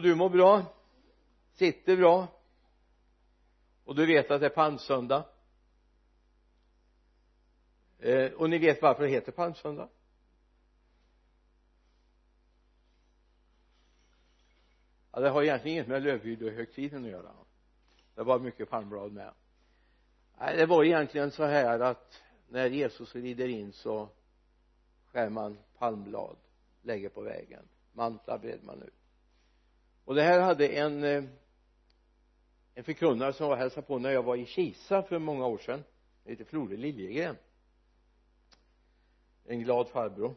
och du mår bra. Sitter bra. Och du vet att det är palmsöndag eh, och ni vet varför det heter palmsöndag ja, det har egentligen inget med lövhyddohögtiden att göra. Det var mycket palmblad med. Nej det var egentligen så här att när Jesus rider in så skär man palmblad lägger på vägen. Mantlar bred man ut och det här hade en eh, en förkunnare som var hälsade på när jag var i Kisa för många år sedan. Heter Flore Liljegren. En glad farbror.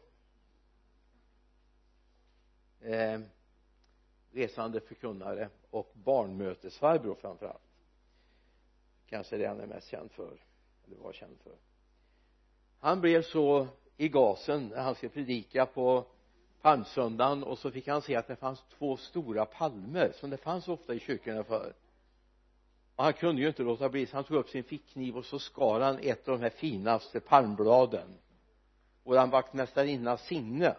Eh, resande förkunnare och barnmötesfarbror framför allt kanske det han är mest känd för eller var känd för. Han blev så i gasen när han skulle predika på palmsöndagen och så fick han se att det fanns två stora palmer som det fanns ofta i kyrkorna förr och han kunde ju inte låta bli så han tog upp sin fickkniv och så skar han ett av de här finaste palmbladen. Våran vaktmästarinna Signe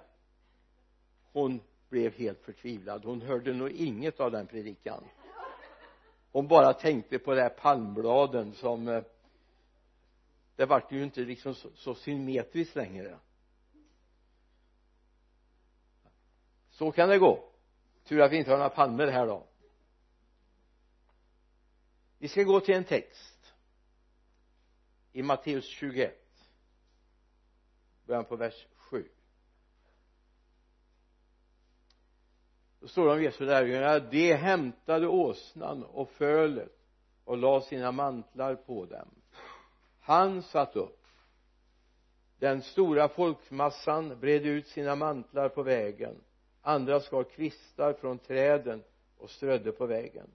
hon blev helt förtvivlad. Hon hörde nog inget av den predikan. Hon bara tänkte på de här palmbladen som eh, det vart ju inte liksom så, så symmetriskt längre. Så kan det gå. Tur att vi inte har några palmer här då. Vi ska gå till en text. I Matteus 21 början på vers 7 då står det om Jesu lärjungar de hämtade åsnan och fölet och la sina mantlar på dem. Han satt upp. Den stora folkmassan bredde ut sina mantlar på vägen andra skar kvistar från träden och strödde på vägen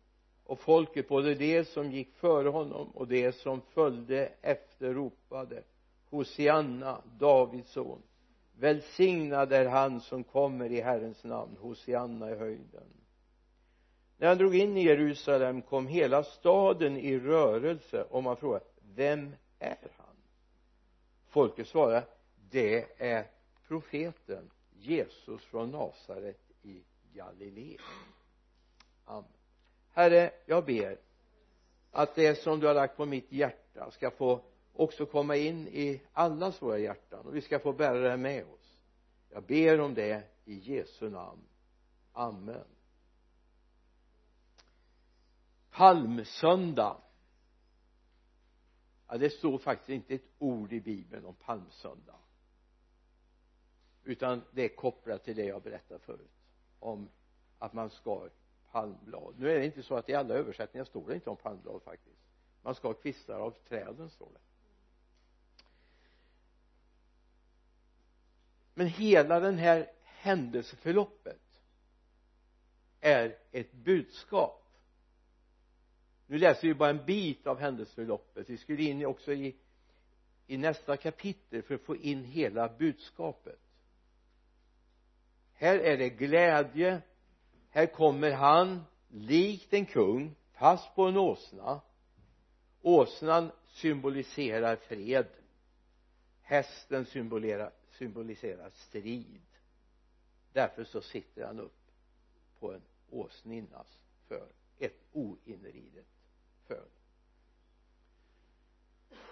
och folket både de som gick före honom och de som följde efter ropade Hosianna, Davids son. Välsignad är han som kommer i Herrens namn. Hosianna i höjden. När han drog in i Jerusalem kom hela staden i rörelse och man frågade vem är han? Folket svarade det är profeten. Jesus från Nasaret i Galileen amen. Herre jag ber att det som du har lagt på mitt hjärta ska få också komma in i allas våra hjärtan och vi ska få bära det med oss. Jag ber om det i Jesu namn. Amen. Palmsöndag. Ja det står faktiskt inte ett ord i bibeln om palmsöndag utan det är kopplat till det jag berättade förut om att man skar palmblad. Nu är det inte så att i alla översättningar står det inte om palmblad faktiskt. Man skar kvistar av träden står det. Men hela den här händelseförloppet är ett budskap. Nu läser vi bara en bit av händelseförloppet. Vi skulle in också i i nästa kapitel för att få in hela budskapet här är det glädje. Här kommer han likt en kung fast på en åsna. Åsnan symboliserar fred. Hästen symboliserar, symboliserar strid. Därför så sitter han upp på en åsninnas för ett oinridet föl.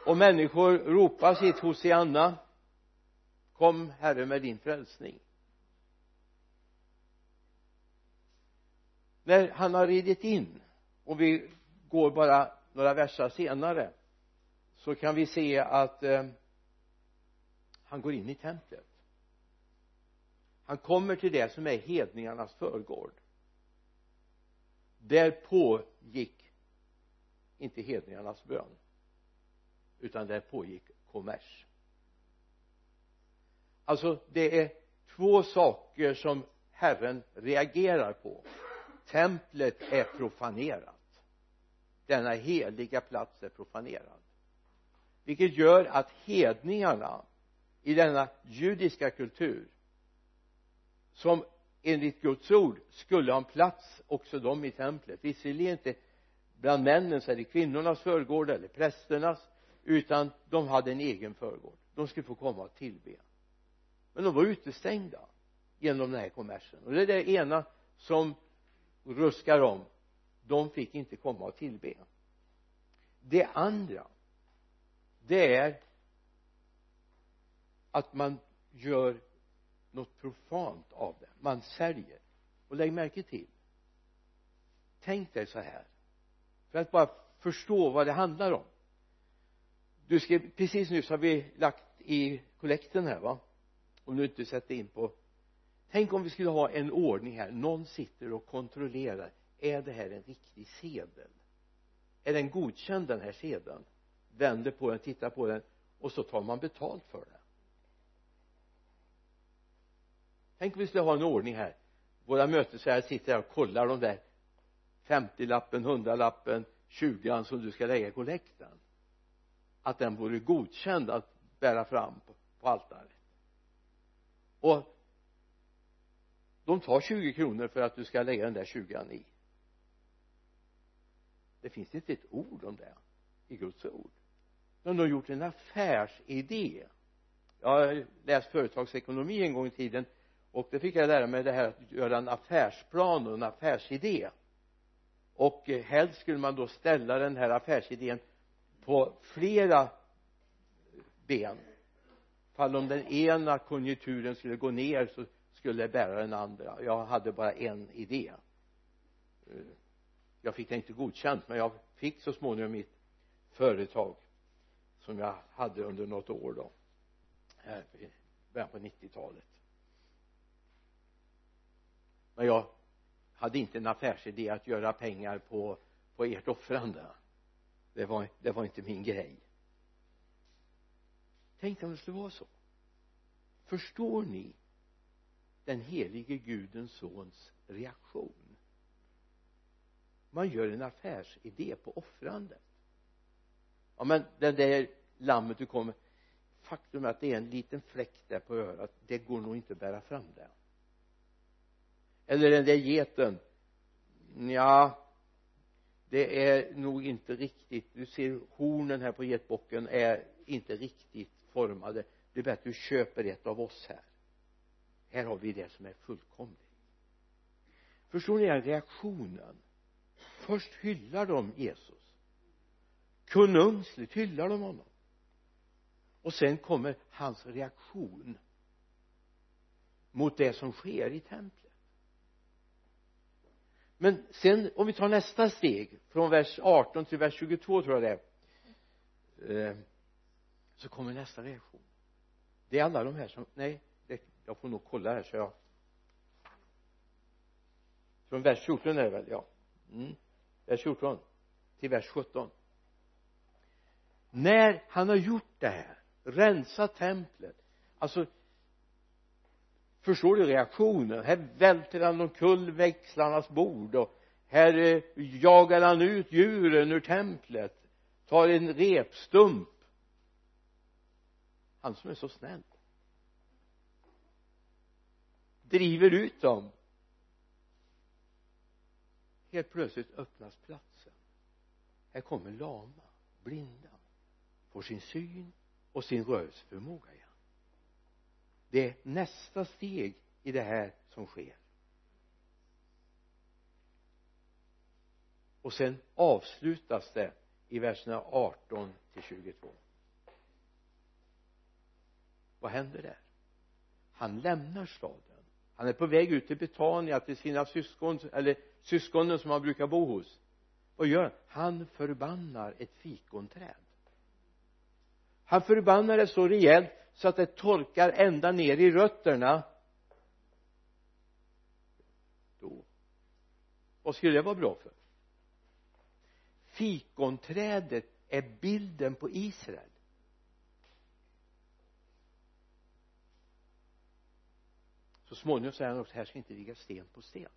Och människor ropar sitt Hosianna. Kom herre med din frälsning. När han har ridit in och vi går bara några versar senare så kan vi se att eh, han går in i templet. Han kommer till det som är hedningarnas förgård. Där pågick inte hedningarnas bön utan där pågick kommers. Alltså det är två saker som Herren reagerar på templet är profanerat. Denna heliga plats är profanerad. Vilket gör att hedningarna i denna judiska kultur som enligt Guds ord skulle ha en plats också de i templet. Visserligen inte bland männen så är det kvinnornas förgård eller prästernas utan de hade en egen förgård. De skulle få komma och tillbe. Men de var utestängda genom den här kommersen. Och det är det ena som ruskar om de fick inte komma och tillbe. Det andra det är att man gör något profant av det. Man säljer. Och lägg märke till tänk dig så här för att bara förstå vad det handlar om. Du skrev precis nyss har vi lagt i kollekten här va? Om du inte sätter in på tänk om vi skulle ha en ordning här. Någon sitter och kontrollerar. Är det här en riktig sedel? Är den godkänd den här sedeln? Vänder på den, tittar på den och så tar man betalt för den tänk om vi skulle ha en ordning här. Våra mötesherrar sitter här och kollar de där 50-lappen, 100-lappen, 20 som du ska lägga i kollekten. Att den vore godkänd att bära fram på, på altaret. Och de tar 20 kronor för att du ska lägga den där 20 i. Det finns inte ett ord om det i Guds ord. De har gjort en affärsidé. Jag har läst företagsekonomi en gång i tiden och det fick jag lära mig det här att göra en affärsplan och en affärsidé. Och eh, helst skulle man då ställa den här affärsidén på flera ben. Fall om den ena konjunkturen skulle gå ner så skulle bära den andra. Jag hade bara en idé. Jag fick det inte godkänt men jag fick så småningom mitt företag som jag hade under något år då här i början på 90-talet men jag hade inte en affärsidé att göra pengar på på ert offrande. Det var, det var inte min grej. Tänk om det skulle vara så. Förstår ni den helige gudens sons reaktion. Man gör en affärsidé på offrandet. Ja men den där lammet du kommer faktum är att det är en liten fläck där på örat det går nog inte att bära fram det. Eller den där geten ja det är nog inte riktigt du ser hornen här på getbocken är inte riktigt formade. Det är bättre att du köper ett av oss här här har vi det som är fullkomligt. Förstår ni den reaktionen? Först hyllar de Jesus. Konungsligt hyllar de honom. Och sen kommer hans reaktion mot det som sker i templet. Men sen om vi tar nästa steg från vers 18 till vers 22 tror jag det är eh, så kommer nästa reaktion. Det är alla de här som nej jag får nog kolla här så jag. Från vers 14 är det väl? Ja. Mm. vers 14 till vers 17 när han har gjort det här rensat templet alltså förstår du reaktionen? Här välter han omkull växlarnas bord och här eh, jagar han ut djuren ur templet tar en repstump. Han som är så snäll driver ut dem. Helt plötsligt öppnas platsen. Här kommer lama blinda får sin syn och sin rörelseförmåga igen. Det är nästa steg i det här som sker. Och sen avslutas det i verserna 18 till 22 vad händer där? Han lämnar staden han är på väg ut till Betania till sina syskon eller syskonen som han brukar bo hos. Vad gör han han förbannar ett fikonträd. Han förbannar det så rejält så att det torkar ända ner i rötterna. Då. Vad skulle det vara bra för? Fikonträdet är bilden på Israel. Så småningom säger han också här ska inte ligga sten på sten.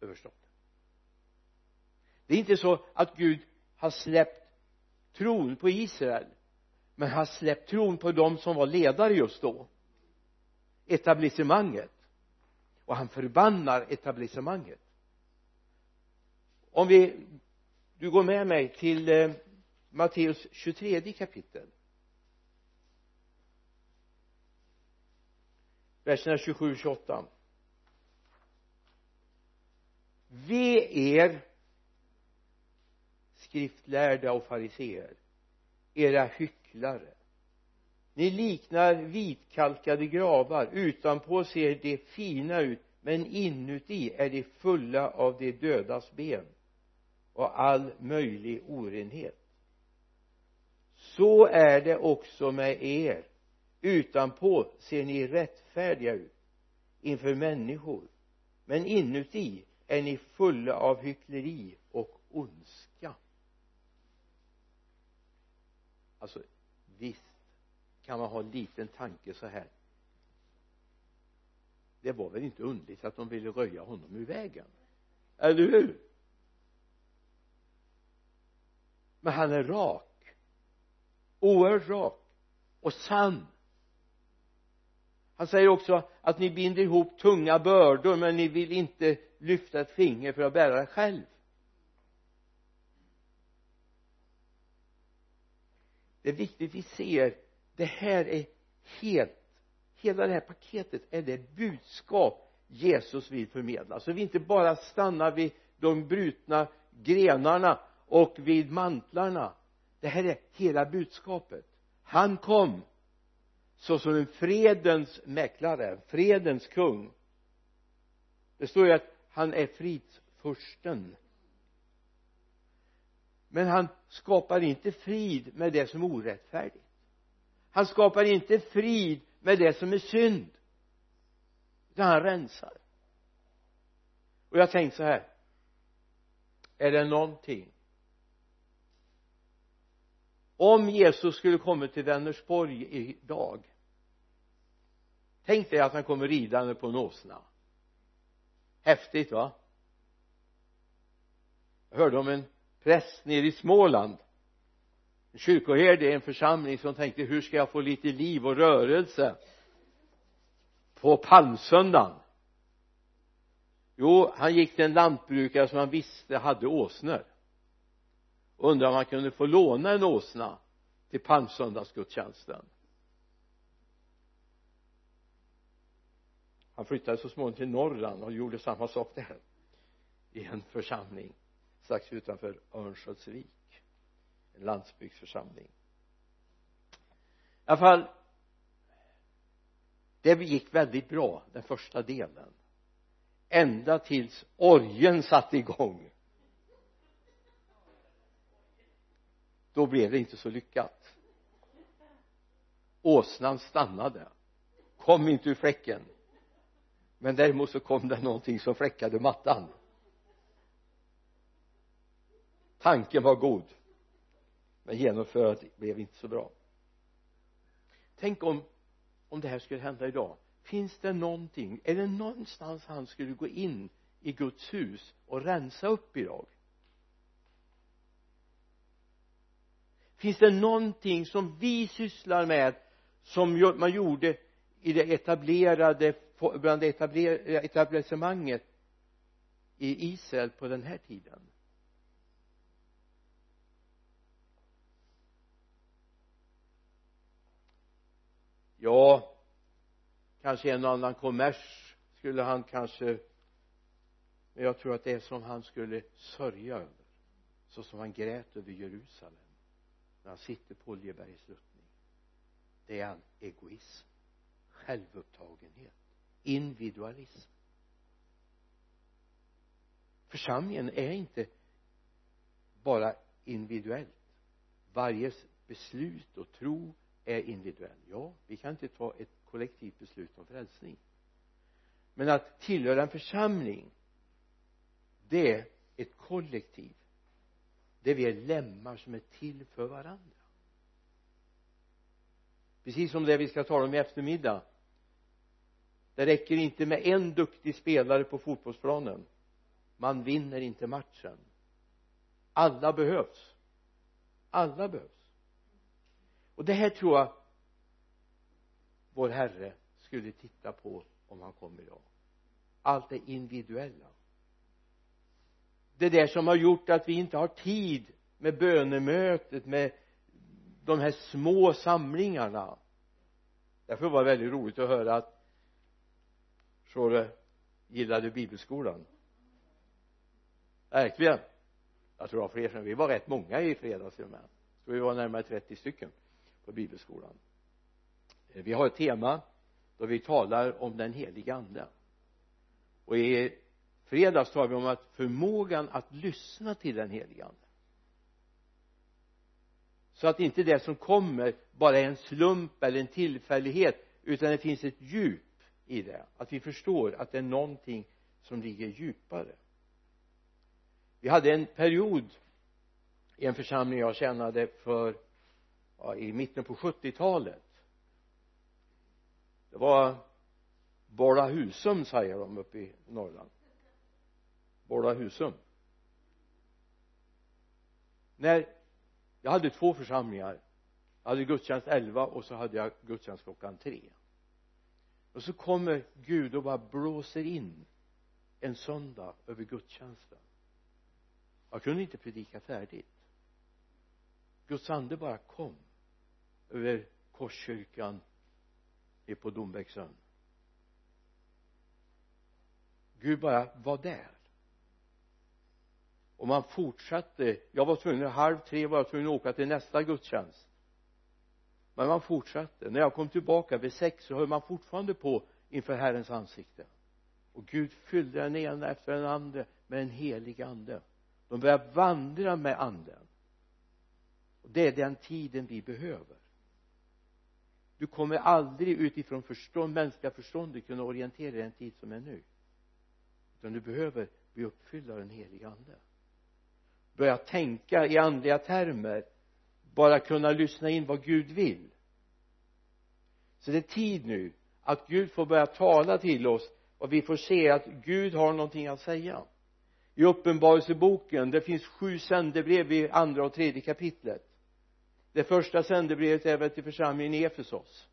Över staten det är inte så att Gud har släppt tron på Israel men har släppt tron på dem som var ledare just då. Etablissemanget. Och han förbannar etablissemanget. Om vi du går med mig till eh, Matteus 23 kapitel. Verserna 27 28 ve er skriftlärda och fariseer era hycklare. Ni liknar vitkalkade gravar. Utanpå ser de fina ut men inuti är de fulla av de dödas ben och all möjlig orenhet. Så är det också med er utanpå ser ni rättfärdiga ut inför människor men inuti är ni fulla av hyckleri och ondska. Alltså visst kan man ha en liten tanke så här. Det var väl inte underligt att de ville röja honom ur vägen. Eller hur? Men han är rak. Oerhört rak. Och sann han säger också att ni binder ihop tunga bördor men ni vill inte lyfta ett finger för att bära det själv. Det är viktigt vi ser det här är helt hela det här paketet är det budskap Jesus vill förmedla. Så vi inte bara stannar vid de brutna grenarna och vid mantlarna. Det här är hela budskapet. Han kom såsom en fredens mäklare, fredens kung. Det står ju att han är fridsfursten men han skapar inte frid med det som är orättfärdigt. Han skapar inte frid med det som är synd. Utan han rensar. Och jag tänkte så här. Är det någonting? Om Jesus skulle komma till Vänersborg idag tänk dig att han kommer ridande på en åsna. Häftigt va? Jag hörde om en präst nere i Småland. En kyrkoherde i en församling som tänkte hur ska jag få lite liv och rörelse på palmsöndagen? Jo han gick till en lantbrukare som han visste hade åsnor. Undrade om han kunde få låna en åsna till palmsöndagsgudstjänsten. Han flyttade så småningom till Norrland och gjorde samma sak där. I en församling strax utanför Örnsköldsvik. En landsbygdsförsamling. I alla fall det gick väldigt bra den första delen. Ända tills orgen satte igång. Då blev det inte så lyckat. Åsnan stannade. Kom inte ur fläcken men däremot så kom det någonting som fläckade mattan. Tanken var god men genomförandet blev inte så bra. Tänk om om det här skulle hända idag. Finns det någonting är det någonstans han skulle gå in i Guds hus och rensa upp idag? Finns det någonting som vi sysslar med som man gjorde i det etablerade bland etablissemanget i Israel på den här tiden. Ja kanske en och annan kommers skulle han kanske men jag tror att det är som han skulle sörja över så som han grät över Jerusalem när han sitter på Oljebergs sluttning det är en egoism självupptagenhet individualism. Församlingen är inte bara individuellt. Varje beslut och tro är individuell ja vi kan inte ta ett kollektivt beslut om frälsning. Men att tillhöra en församling det är ett kollektiv. Där vi är lemmar som är till för varandra. Precis som det vi ska tala om i eftermiddag det räcker inte med en duktig spelare på fotbollsplanen. Man vinner inte matchen. Alla behövs. Alla behövs. Och det här tror jag vår herre skulle titta på om han kom idag. Allt det individuella. Det där som har gjort att vi inte har tid med bönemötet med de här små samlingarna. Därför var det väldigt roligt att höra att Sjore gillade bibelskolan? Verkligen. Jag tror det var fler som vi var rätt många i fredags till och med. Så vi var närmare 30 stycken på bibelskolan. Eh, vi har ett tema då vi talar om den heliga ande. Och i fredags talade vi om att förmågan att lyssna till den heliga ande. Så att inte det som kommer bara är en slump eller en tillfällighet utan det finns ett djup i det. Att vi förstår att det är någonting som ligger djupare. Vi hade en period i en församling jag tjänade för ja, i mitten på 70-talet det var Bolla Husum säger de uppe i Norrland. Bolla Husum. När jag hade två församlingar. Jag hade gudstjänst 11 och så hade jag gudstjänst klockan 3 och så kommer Gud och bara blåser in en söndag över gudstjänsten. Jag kunde inte predika färdigt. Guds ande bara kom över Korskyrkan på Dombäcksön Gud bara var där. Och man fortsatte. Jag var tvungen halv tre var jag tvungen att åka till nästa gudstjänst men man fortsatte. När jag kom tillbaka vid sex så höll man fortfarande på inför Herrens ansikte. Och Gud fyllde den ena efter den andra med en helig ande. De började vandra med anden. Och det är den tiden vi behöver. Du kommer aldrig utifrån förstånd, mänskliga förståndet kunna orientera dig i den tid som är nu. Utan du behöver bli uppfylld av den helige ande. Börja tänka i andliga termer bara kunna lyssna in vad Gud vill. Så det är tid nu att Gud får börja tala till oss och vi får se att Gud har någonting att säga. I uppenbarelseboken det finns sju sändebrev i andra och tredje kapitlet. Det första sändebrevet är väl till församlingen i Efesos.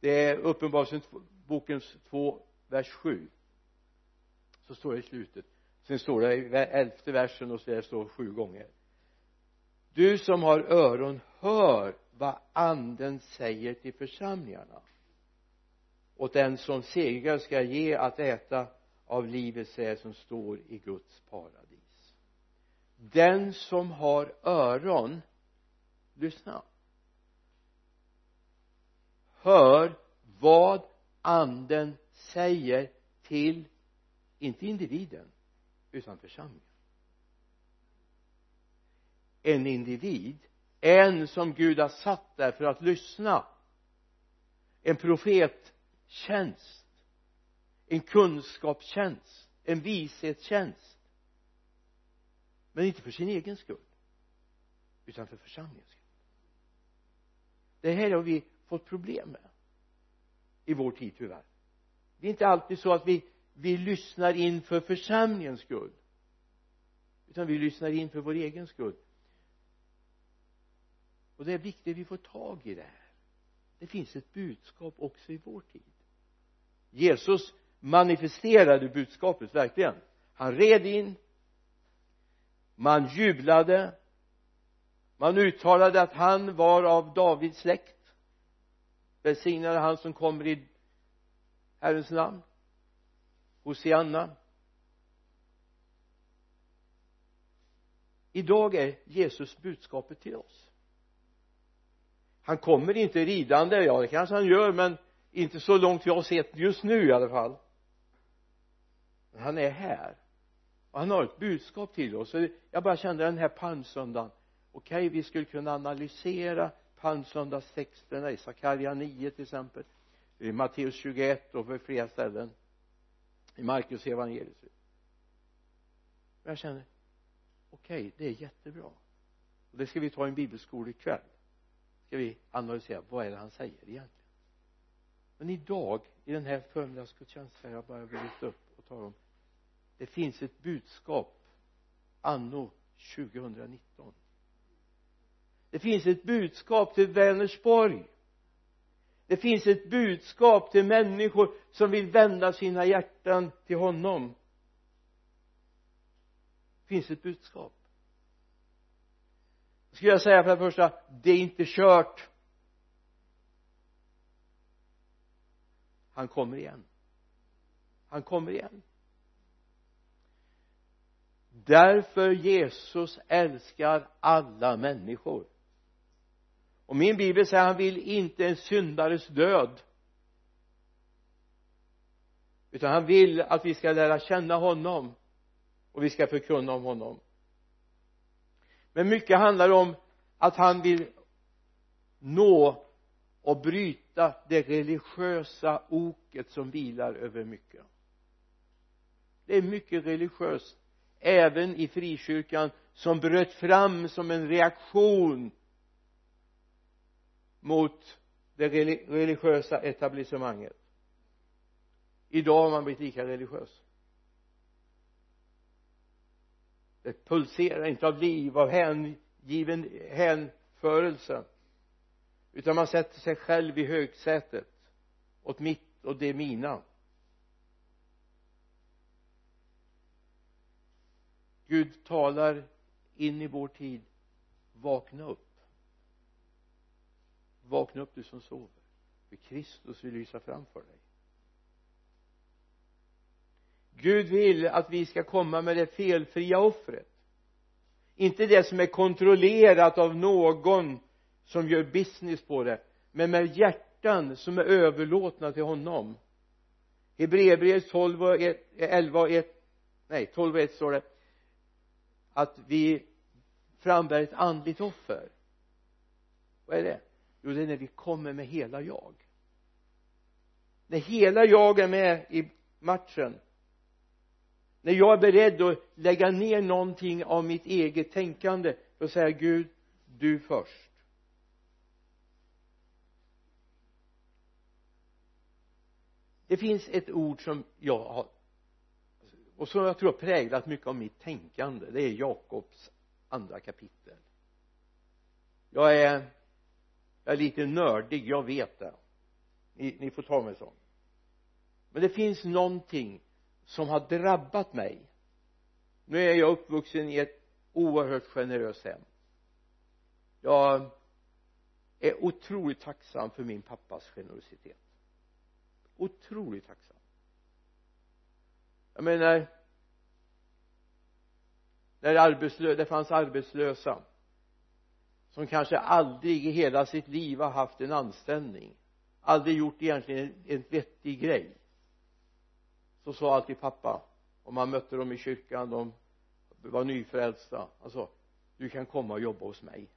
Det är uppenbarelsebokens två vers sju. Så står det i slutet. Sen står det i elfte versen och så där står sju gånger du som har öron hör vad anden säger till församlingarna. Och den som segrar ska ge att äta av livets träd som står i Guds paradis. Den som har öron lyssna. Hör vad anden säger till inte individen utan församlingen en individ en som Gud har satt där för att lyssna. En profettjänst en kunskapstjänst en vishetstjänst. Men inte för sin egen skull utan för församlingens skull. Det här har vi fått problem med i vår tid tyvärr. Det är inte alltid så att vi vi lyssnar in för församlingens skull utan vi lyssnar in för vår egen skull och det är viktigt att vi får tag i det här. Det finns ett budskap också i vår tid. Jesus manifesterade budskapet verkligen. Han red in man jublade man uttalade att han var av Davids släkt välsignade han som kommer i Herrens namn Hosianna. Idag är Jesus budskapet till oss han kommer inte ridande, ja det kanske han gör men inte så långt jag har sett just nu i alla fall. Men han är här. Och han har ett budskap till oss. Så jag bara kände den här palmsöndagen. Okej okay, vi skulle kunna analysera palmsöndagstexterna i Sakarja 9 till exempel. I Matteus 21 och på flera ställen. I Markus evangeliet. Men jag känner okej okay, det är jättebra. Och det ska vi ta i en bibelskola ikväll ska vi analysera vad är det han säger egentligen? Men idag i den här förmiddagsgudstjänsten jag bara vill lyfta upp och tala om det finns ett budskap anno 2019 det finns ett budskap till Vänersborg. Det finns ett budskap till människor som vill vända sina hjärtan till honom. Det finns ett budskap skulle jag säga för det första det är inte kört. Han kommer igen. Han kommer igen. Därför Jesus älskar alla människor. Och min bibel säger han vill inte en syndares död. Utan han vill att vi ska lära känna honom. Och vi ska förkunna om honom men mycket handlar om att han vill nå och bryta det religiösa oket som vilar över mycket. Det är mycket religiöst även i frikyrkan som bröt fram som en reaktion mot det religiösa etablissemanget. Idag har man blivit lika religiös det Eh, pulserar inte av liv, av hängiven hänförelse. Utan man sätter sig själv i högsätet åt mitt och det mina. Gud talar in i vår tid vakna upp. Vakna upp du som sover. För Kristus vill lysa framför dig. Gud vill att vi ska komma med det felfria offret. Inte det som är kontrollerat av någon som gör business på det men med hjärtan som är överlåtna till honom. Hebreerbrevet 12 och 1, 11 och 1 nej 12 och 1 står det att vi frambär ett andligt offer. Vad är det? Jo det är när vi kommer med hela jag. När hela jag är med i matchen när jag är beredd att lägga ner någonting av mitt eget tänkande då säger säga Gud du först. Det finns ett ord som jag har och som jag tror har präglat mycket av mitt tänkande. Det är Jakobs andra kapitel. Jag är jag är lite nördig, jag vet det. Ni, ni får ta mig så men det finns någonting som har drabbat mig. Nu är jag uppvuxen i ett oerhört generöst hem. Jag är otroligt tacksam för min pappas generositet. Otroligt tacksam. Jag menar när arbetslö det fanns arbetslösa som kanske aldrig i hela sitt liv har haft en anställning aldrig gjort egentligen en vettig grej så sa alltid pappa om man mötte dem i kyrkan de var nyfrälsta. Han sa du kan komma och jobba hos mig.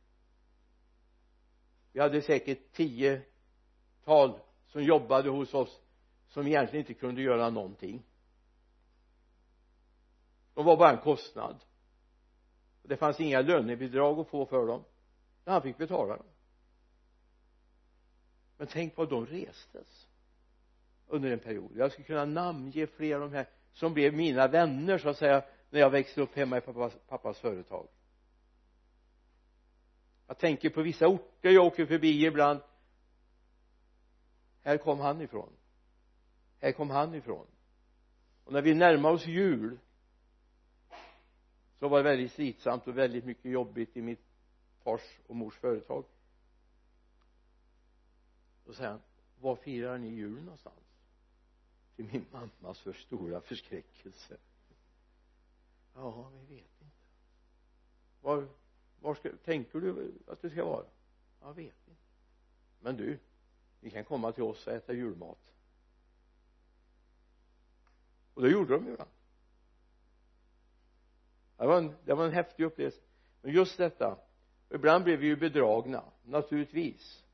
Vi hade säkert tio tal som jobbade hos oss som egentligen inte kunde göra någonting. De var bara en kostnad. Det fanns inga lönebidrag att få för dem. Han fick betala dem. Men tänk vad de restes under en period. Jag skulle kunna namnge flera av de här som blev mina vänner så att säga när jag växte upp hemma i pappas, pappas företag. Jag tänker på vissa orter jag åker förbi ibland. Här kom han ifrån. Här kom han ifrån. Och när vi närmade oss jul så var det väldigt slitsamt och väldigt mycket jobbigt i mitt fars och mors företag. Då säger han var firar ni jul någonstans? Till min mammas för stora förskräckelse. Ja vi vet inte. Var var ska, tänker du att det ska vara? Jag vet inte. Men du ni kan komma till oss och äta julmat. Och det gjorde de ju ibland det var en, det var en häftig upplevelse. Men just detta ibland blev vi ju bedragna naturligtvis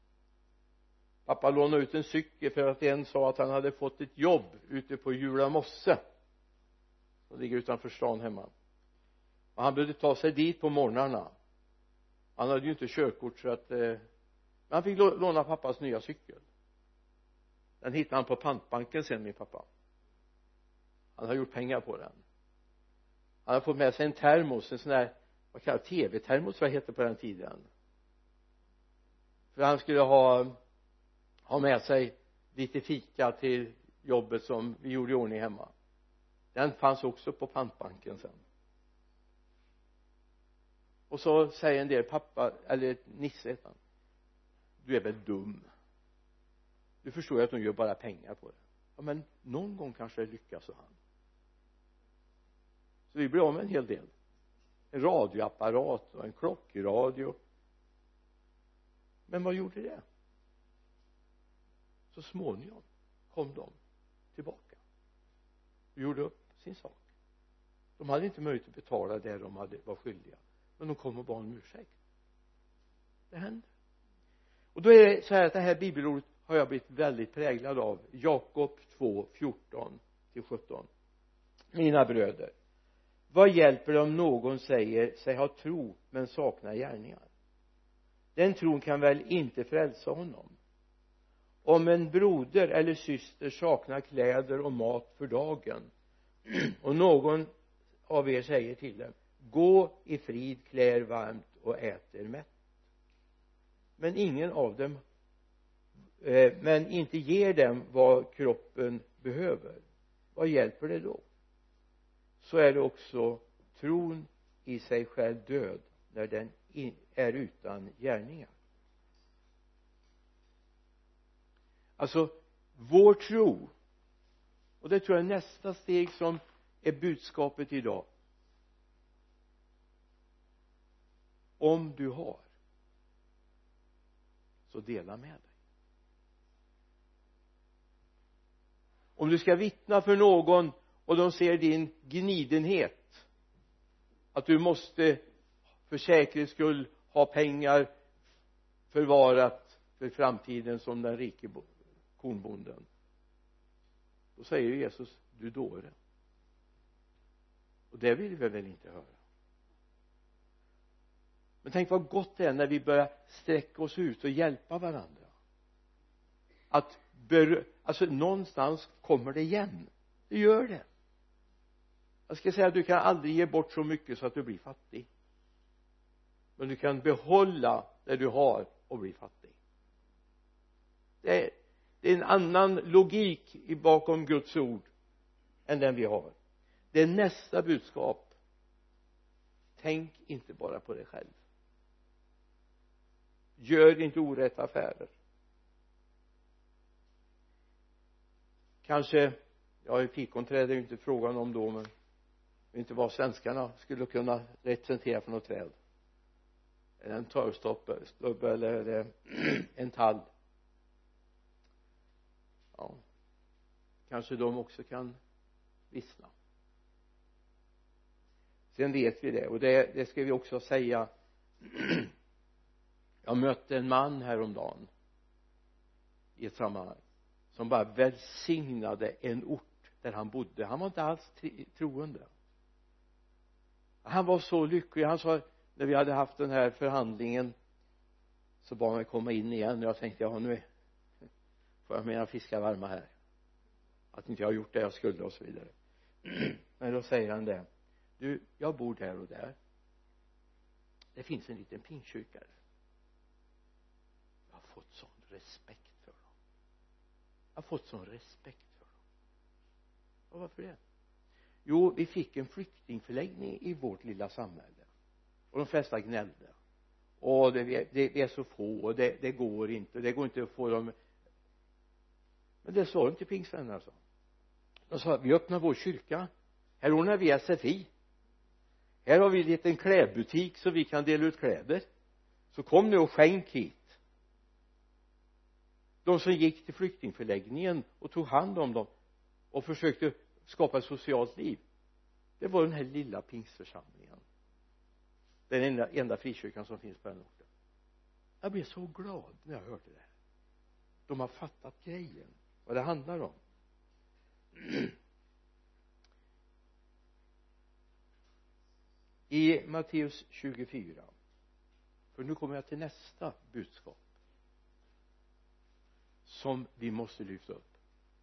pappa lånade ut en cykel för att en sa att han hade fått ett jobb ute på Jula mosse. Som ligger utanför stan hemma. Och han behövde ta sig dit på morgnarna. Han hade ju inte körkort så att eh, men han fick låna pappas nya cykel. Den hittade han på pantbanken sen min pappa. Han har gjort pengar på den. Han har fått med sig en termos en sån där vad kallas tv-termos vad hette på den tiden? För han skulle ha ha med sig lite fika till jobbet som vi gjorde i ordning hemma. Den fanns också på pantbanken sen. Och så säger en del pappa eller Nisse heter han du är väl dum? Du förstår ju att de gör bara pengar på det. Ja men någon gång kanske det lyckas sa han. Så vi blir av med en hel del. En radioapparat och en klockradio. Men vad gjorde det? Så småningom kom de tillbaka och gjorde upp sin sak. De hade inte möjlighet att betala det de hade, var skyldiga men de kom och bad om ursäkt. Det händer och då är det så här att det här bibelordet har jag blivit väldigt präglad av. Jakob 2, 14 till 17 mina bröder vad hjälper det om någon säger sig ha tro men saknar gärningar? Den tron kan väl inte frälsa honom? Om en broder eller syster saknar kläder och mat för dagen och någon av er säger till dem gå i frid, klä er varmt och ät er mätt. Men ingen av dem eh, men inte ger dem vad kroppen behöver. Vad hjälper det då? Så är det också tron i sig själv död när den är utan gärningar. Alltså vår tro och det tror jag är nästa steg som är budskapet idag. Om du har så dela med dig. Om du ska vittna för någon och de ser din gnidenhet att du måste för säkerhets skull ha pengar förvarat för framtiden som den rike kornbonden då säger Jesus du dåre. Och det vill vi väl inte höra. Men tänk vad gott det är när vi börjar sträcka oss ut och hjälpa varandra. Att alltså någonstans kommer det igen. Det gör det. Jag ska säga att du kan aldrig ge bort så mycket så att du blir fattig. Men du kan behålla det du har och bli fattig. Det är, det är en annan logik bakom Guds ord än den vi har. Det är nästa budskap. Tänk inte bara på dig själv. Gör inte orätta affärer. Kanske ja i fikonträd är ju inte frågan om då men inte vad svenskarna skulle kunna representera för något träd. Är det en torvstubbe eller är det en tall? Ja. Kanske de också kan vissna. Sen vet vi det och det, det ska vi också säga. Jag mötte en man häromdagen i ett sammanhang som bara välsignade en ort där han bodde. Han var inte alls troende. Han var så lycklig. Han sa när vi hade haft den här förhandlingen så bad han mig komma in igen. Och jag tänkte ja nu får jag mina fiskar varma här? Att inte jag har gjort det jag skulle och så vidare. Men då säger han det. Du jag bor där och där. Det finns en liten pingstkyrka. Där jag har fått sån respekt för dem. Jag har fått sån respekt för dem. Och varför det? Jo vi fick en flyktingförläggning i vårt lilla samhälle. Och de flesta gnällde. Och det, det, det är så få och det, det går inte. Det går inte att få dem men det sa inte pingstvännerna alltså. De sa vi öppnar vår kyrka. Här ordnar vi SFI här har vi en liten klädbutik så vi kan dela ut kläder. Så kom nu och skänk hit. De som gick till flyktingförläggningen och tog hand om dem och försökte skapa ett socialt liv det var den här lilla pingstförsamlingen. Den enda, enda frikyrkan som finns på den orten. Jag blev så glad när jag hörde det de har fattat grejen vad det handlar om. I Matteus 24 för nu kommer jag till nästa budskap som vi måste lyfta upp.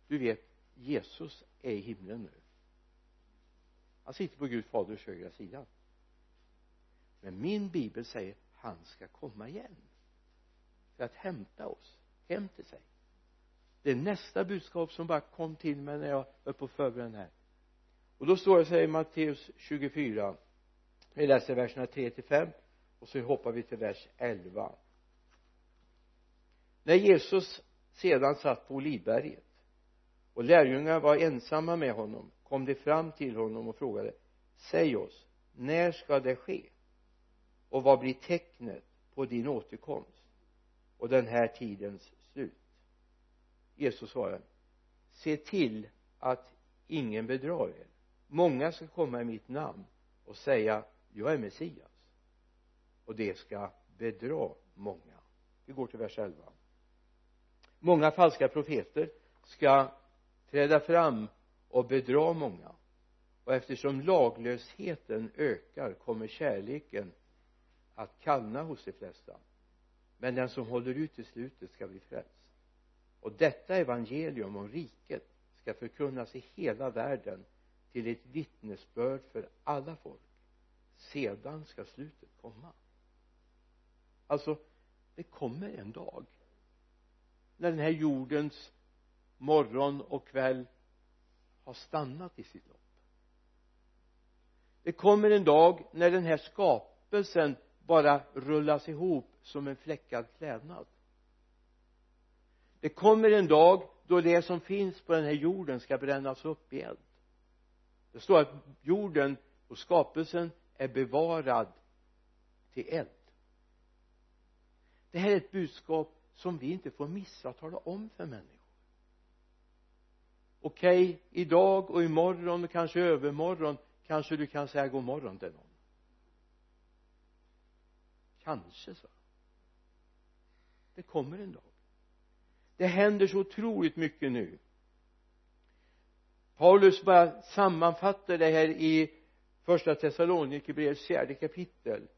Du vet Jesus är i himlen nu. Han sitter på Gud faders högra sida. Men min bibel säger han ska komma igen för att hämta oss hem till sig det är nästa budskap som bara kom till mig när jag var på förberedande här. Och då står det så här i Matteus 24 vi läser verserna 3 till 5 och så hoppar vi till vers 11 när Jesus sedan satt på Olivberget och lärjungarna var ensamma med honom kom de fram till honom och frågade säg oss när ska det ske? Och vad blir tecknet på din återkomst och den här tidens Jesus svarar se till att ingen bedrar er. Många ska komma i mitt namn och säga jag är Messias och det ska bedra många. Vi går till vers 11 många falska profeter ska träda fram och bedra många. Och eftersom laglösheten ökar kommer kärleken att kallna hos de flesta. Men den som håller ut till slutet ska bli frälst och detta evangelium om riket ska förkunnas i hela världen till ett vittnesbörd för alla folk. Sedan ska slutet komma. Alltså det kommer en dag när den här jordens morgon och kväll har stannat i sitt lopp. Det kommer en dag när den här skapelsen bara rullas ihop som en fläckad klädnad det kommer en dag då det som finns på den här jorden ska brännas upp i eld det står att jorden och skapelsen är bevarad till eld. Det här är ett budskap som vi inte får missa att tala om för människor. Okej okay, idag och imorgon och kanske övermorgon kanske du kan säga god morgon till någon. Kanske så det kommer en dag det händer så otroligt mycket nu. Paulus bara sammanfattar det här i första Thessalonikerbrevets fjärde kapitel.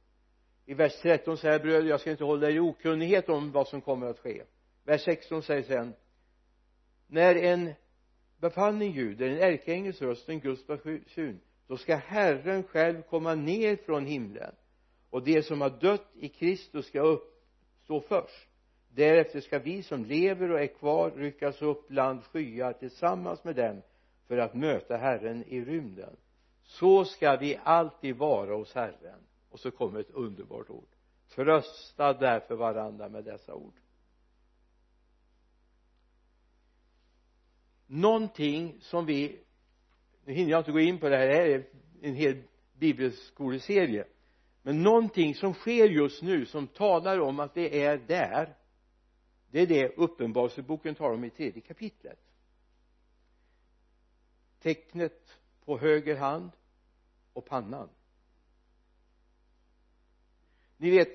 I vers 13 säger bröder jag ska inte hålla er i okunnighet om vad som kommer att ske. Vers 16 säger sen när en befallning ljuder en ärkeängels röst en Guds basun då ska Herren själv komma ner från himlen och de som har dött i Kristus ska uppstå först därefter ska vi som lever och är kvar ryckas upp bland skyar tillsammans med dem för att möta Herren i rymden. Så ska vi alltid vara hos Herren. Och så kommer ett underbart ord. Trösta därför varandra med dessa ord. Någonting som vi nu hinner jag inte gå in på det här det här är en hel bibelskoleserie. Men någonting som sker just nu som talar om att det är där det är det uppenbarelseboken talar om i tredje kapitlet. Tecknet på höger hand och pannan. Ni vet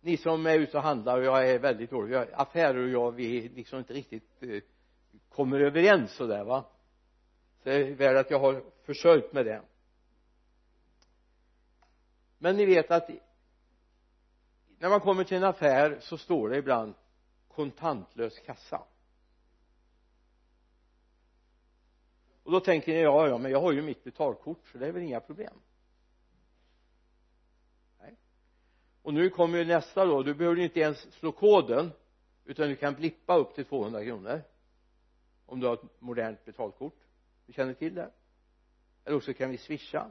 ni som är ute och handlar och jag är väldigt dålig. Affärer och jag vi liksom inte riktigt eh, kommer överens sådär va? Så det är väl att jag har försörjt med det. Men ni vet att när man kommer till en affär så står det ibland kontantlös kassa. Och då tänker ni ja ja men jag har ju mitt betalkort så det är väl inga problem. Nej. Och nu kommer ju nästa då. Du behöver inte ens slå koden utan du kan blippa upp till 200 kronor om du har ett modernt betalkort. Du känner till det. Eller också kan vi swisha.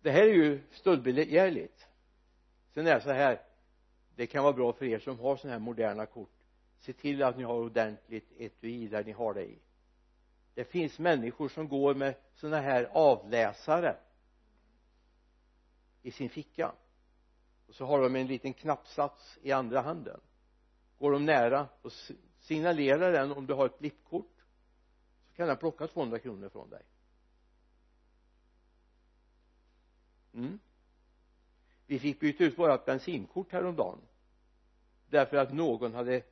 Det här är ju stöldbegärligt sen är det så här det kan vara bra för er som har sådana här moderna kort. Se till att ni har ordentligt etui där ni har det i. Det finns människor som går med sådana här avläsare i sin ficka. Och så har de en liten knappsats i andra handen. Går de nära och signalerar den om du har ett blippkort så kan den plocka 200 kronor från dig. Mm vi fick byta ut vårat bensinkort häromdagen därför att någon hade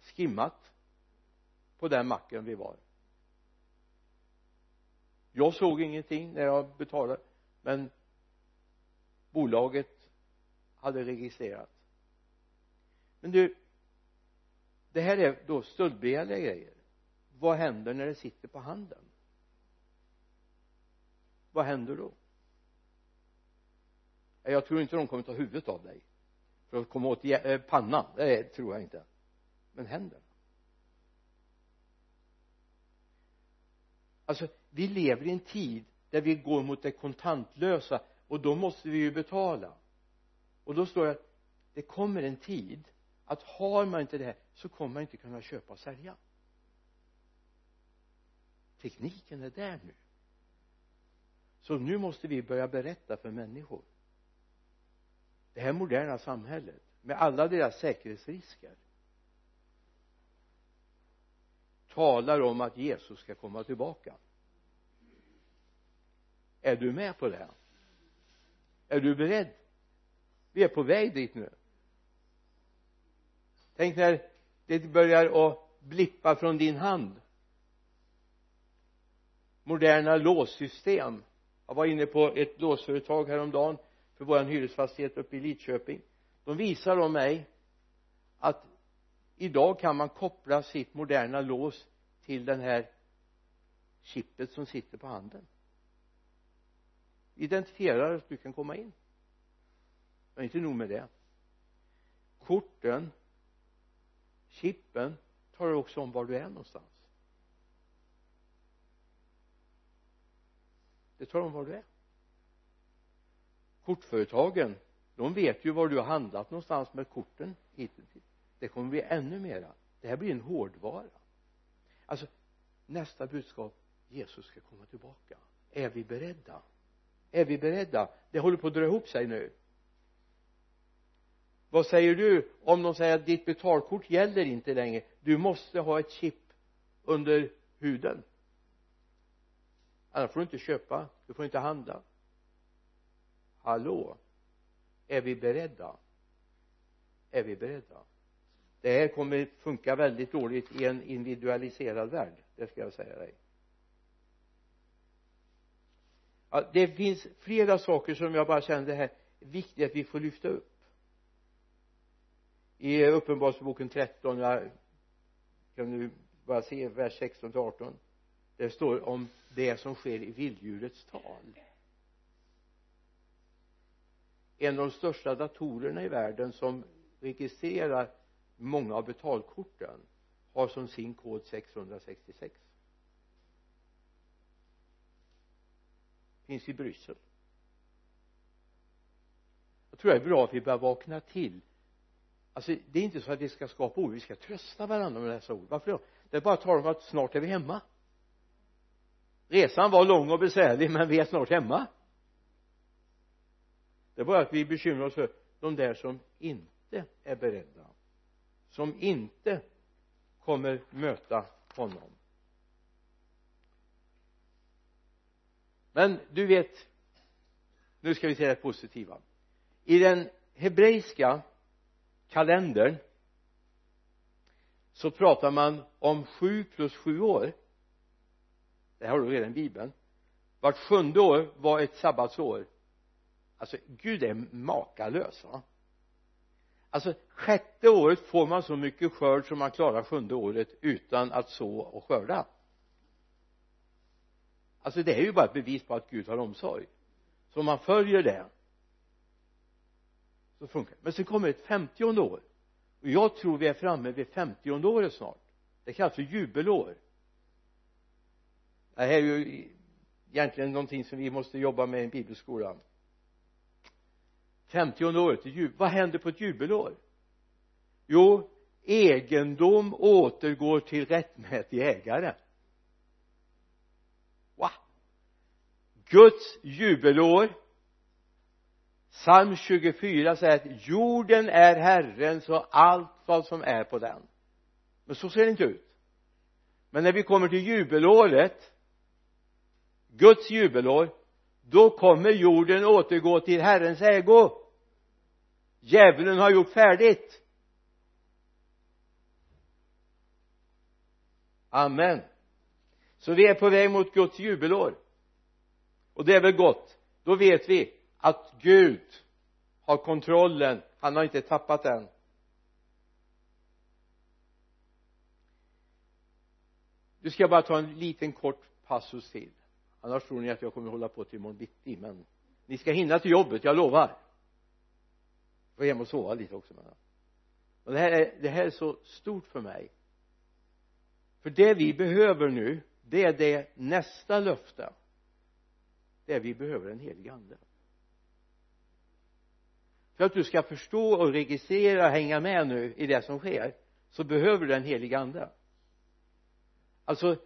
skimmat på den macken vi var. Jag såg ingenting när jag betalade men bolaget hade registrerat. Men du det här är då stöldbegärliga grejer. Vad händer när det sitter på handen? Vad händer då? Jag tror inte de kommer ta huvudet av dig för att komma åt eh, pannan. Det tror jag inte. Men händerna alltså vi lever i en tid där vi går mot det kontantlösa och då måste vi ju betala. Och då står det att det kommer en tid att har man inte det här så kommer man inte kunna köpa och sälja. Tekniken är där nu. Så nu måste vi börja berätta för människor det här moderna samhället med alla deras säkerhetsrisker talar om att Jesus ska komma tillbaka. Är du med på det är du beredd? Vi är på väg dit nu. Tänk när det börjar att blippa från din hand. Moderna låssystem. Jag var inne på ett låsföretag häromdagen för vår hyresfastighet uppe i Lidköping. De visar då mig att idag kan man koppla sitt moderna lås till den här chippet som sitter på handen. Identifierar att du kan komma in. Men inte nog med det. Korten chippen talar också om var du är någonstans. Det talar om var du är kortföretagen de vet ju var du har handlat någonstans med korten hittills. Det kommer bli ännu mera. Det här blir en hårdvara. Alltså nästa budskap Jesus ska komma tillbaka. Är vi beredda? Är vi beredda? Det håller på att dra ihop sig nu. Vad säger du om de säger att ditt betalkort gäller inte längre? Du måste ha ett chip under huden. Annars får du inte köpa. Du får inte handla hallå? Är vi beredda? Är vi beredda? Det här kommer funka väldigt dåligt i en individualiserad värld det ska jag säga dig. Ja, det finns flera saker som jag bara känner det här är viktigt att vi får lyfta upp. I uppenbarelseboken 13 jag kan nu bara se vers 16 till 18 det står om det som sker i vilddjurets tal en av de största datorerna i världen som registrerar många av betalkorten har som sin kod 666 finns i Bryssel. Jag tror det är bra att vi börjar vakna till. Alltså det är inte så att vi ska skapa ord vi ska trösta varandra med dessa ord. Varför då? Det är bara att tala om att snart är vi hemma. Resan var lång och besvärlig men vi är snart hemma det är bara att vi bekymrar oss för de där som inte är beredda som inte kommer möta honom. Men du vet nu ska vi se det positiva. I den hebreiska kalendern så pratar man om sju plus sju år. Det här har du redan i bibeln. Vart sjunde år var ett sabbatsår alltså Gud är makalös va? Alltså sjätte året får man så mycket skörd som man klarar sjunde året utan att så och skörda. Alltså det är ju bara ett bevis på att Gud har omsorg. Så om man följer det så funkar det. Men sen kommer ett femtionde år. Och jag tror vi är framme vid femtionde året snart. Det kallas för jubelår. Det här är ju egentligen någonting som vi måste jobba med i bibelskolan femtionde året vad händer på ett jubelår? Jo egendom återgår till rättmätig ägare. Va Guds jubelår. Psalm 24 säger att jorden är Herrens och allt vad som är på den. Men så ser det inte ut. Men när vi kommer till jubelåret Guds jubelår då kommer jorden återgå till Herrens ägo djävulen har gjort färdigt. Amen. Så vi är på väg mot Guds jubelår. Och det är väl gott. Då vet vi att Gud har kontrollen. Han har inte tappat den. Nu ska jag bara ta en liten kort passus till. Annars tror ni att jag kommer hålla på till imorgon bitti men ni ska hinna till jobbet, jag lovar gå hem och sova lite också med och det här är, det här är så stort för mig. För det vi behöver nu det är det nästa löfte. Det är vi behöver en helig ande. För att du ska förstå och registrera och hänga med nu i det som sker så behöver du en helig ande. Alltså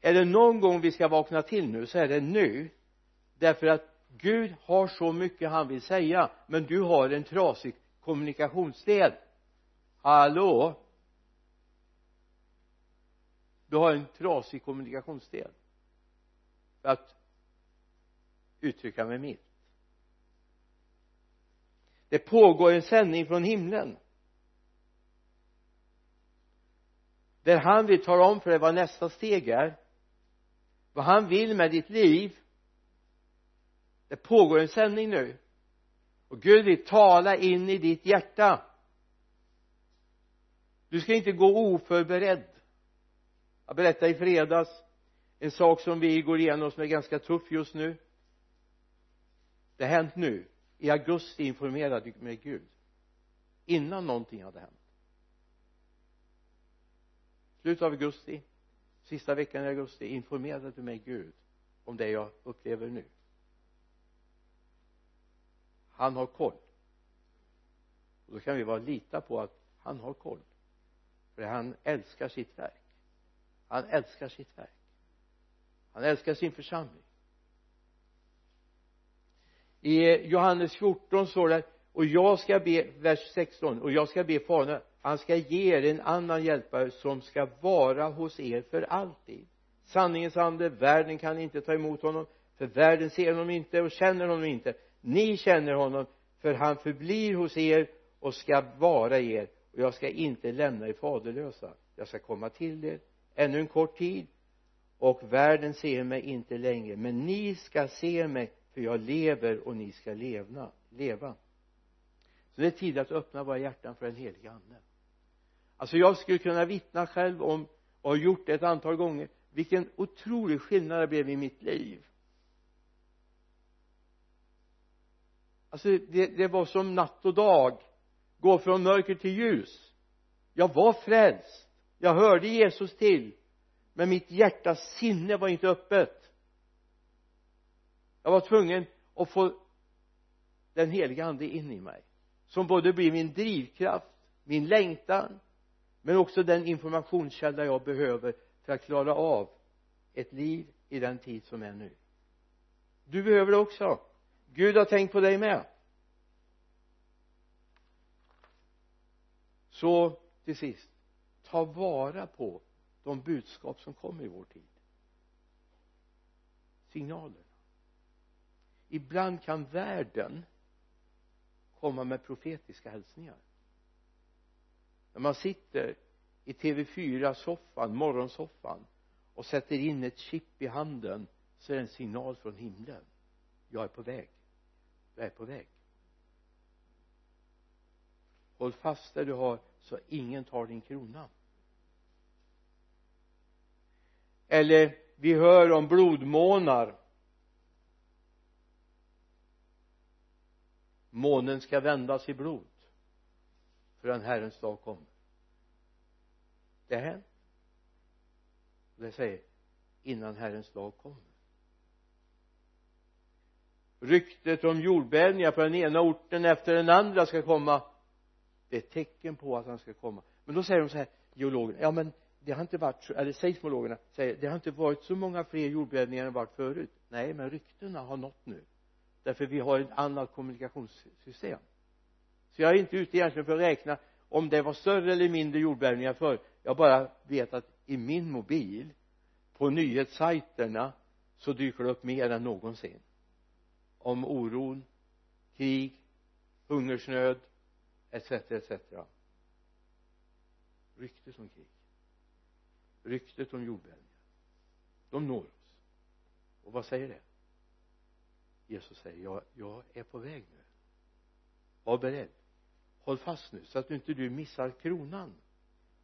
är det någon gång vi ska vakna till nu så är det nu. Därför att Gud har så mycket han vill säga men du har en trasig kommunikationsdel. Hallå? Du har en trasig kommunikationsdel. För att uttrycka mig milt. Det pågår en sändning från himlen. Där han vill tala om för dig vad nästa steg är. Vad han vill med ditt liv det pågår en sändning nu. Och Gud vill tala in i ditt hjärta. Du ska inte gå oförberedd. Jag berättade i fredags en sak som vi går igenom som är ganska tuff just nu. Det har hänt nu. I augusti informerade mig Gud. Innan någonting hade hänt. Slutet av augusti sista veckan i augusti informerade du mig Gud om det jag upplever nu han har koll. Och då kan vi bara lita på att han har koll. För han älskar sitt verk. Han älskar sitt verk. Han älskar sin församling. I Johannes 14 står det och jag ska be vers 16 och jag ska be fadern han ska ge er en annan hjälpare som ska vara hos er för alltid. Sanningens ande världen kan inte ta emot honom för världen ser honom inte och känner honom inte ni känner honom för han förblir hos er och ska vara er. Och jag ska inte lämna er faderlösa. Jag ska komma till er ännu en kort tid. Och världen ser mig inte längre. Men ni ska se mig för jag lever och ni ska levna, leva. Så det är tid att öppna våra hjärtan för den heliga ande. Alltså jag skulle kunna vittna själv om och har gjort det ett antal gånger vilken otrolig skillnad det blev i mitt liv. Alltså det, det var som natt och dag. Gå från mörker till ljus. Jag var frälst. Jag hörde Jesus till. Men mitt hjärtas sinne var inte öppet. Jag var tvungen att få den heliga ande in i mig som både blir min drivkraft min längtan men också den informationskälla jag behöver för att klara av ett liv i den tid som är nu. Du behöver det också. Gud har tänkt på dig med. Så till sist ta vara på de budskap som kommer i vår tid. Signalerna ibland kan världen komma med profetiska hälsningar. När man sitter i TV4 soffan, morgonsoffan och sätter in ett chip i handen så är det en signal från himlen. Jag är på väg jag är på väg. Håll fast där du har så ingen tar din krona. Eller vi hör om blodmånar. Månen ska vändas i blod för den Herrens dag kommer. Det har hänt. Det säger innan Herrens dag kommer ryktet om jordbävningar på den ena orten efter den andra ska komma det är ett tecken på att han ska komma. Men då säger de så här geologerna ja men det har inte varit så eller seismologerna säger det har inte varit så många fler jordbävningar än varit förut. Nej men ryktena har nått nu därför vi har ett annat kommunikationssystem. Så jag är inte ute egentligen för att räkna om det var större eller mindre jordbävningar förr. Jag bara vet att i min mobil på nyhetssajterna så dyker det upp mer än någonsin om oron krig hungersnöd etc etc ryktet om krig. Ryktet om jordbävningar. De når oss. Och vad säger det? Jesus säger jag, jag är på väg nu. Var beredd. Håll fast nu så att du inte du missar kronan.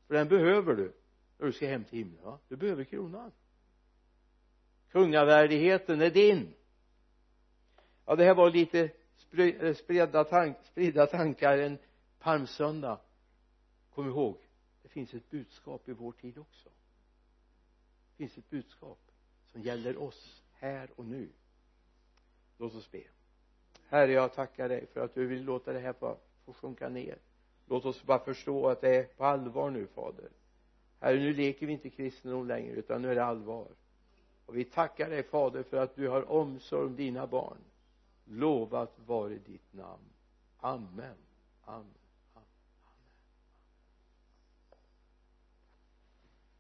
För den behöver du när du ska hem till himlen va? Du behöver kronan. Kungavärdigheten är din ja det här var lite eh, spridda, tank, spridda tankar en palmsöndag. Kom ihåg det finns ett budskap i vår tid också. Det finns ett budskap som gäller oss här och nu. Låt oss be. Herre jag tackar dig för att du vill låta det här få, få sjunka ner. Låt oss bara förstå att det är på allvar nu fader. Herre nu leker vi inte kristendom längre utan nu är det allvar. Och vi tackar dig fader för att du har omsorg om dina barn lovat vare ditt namn. Amen. Amen.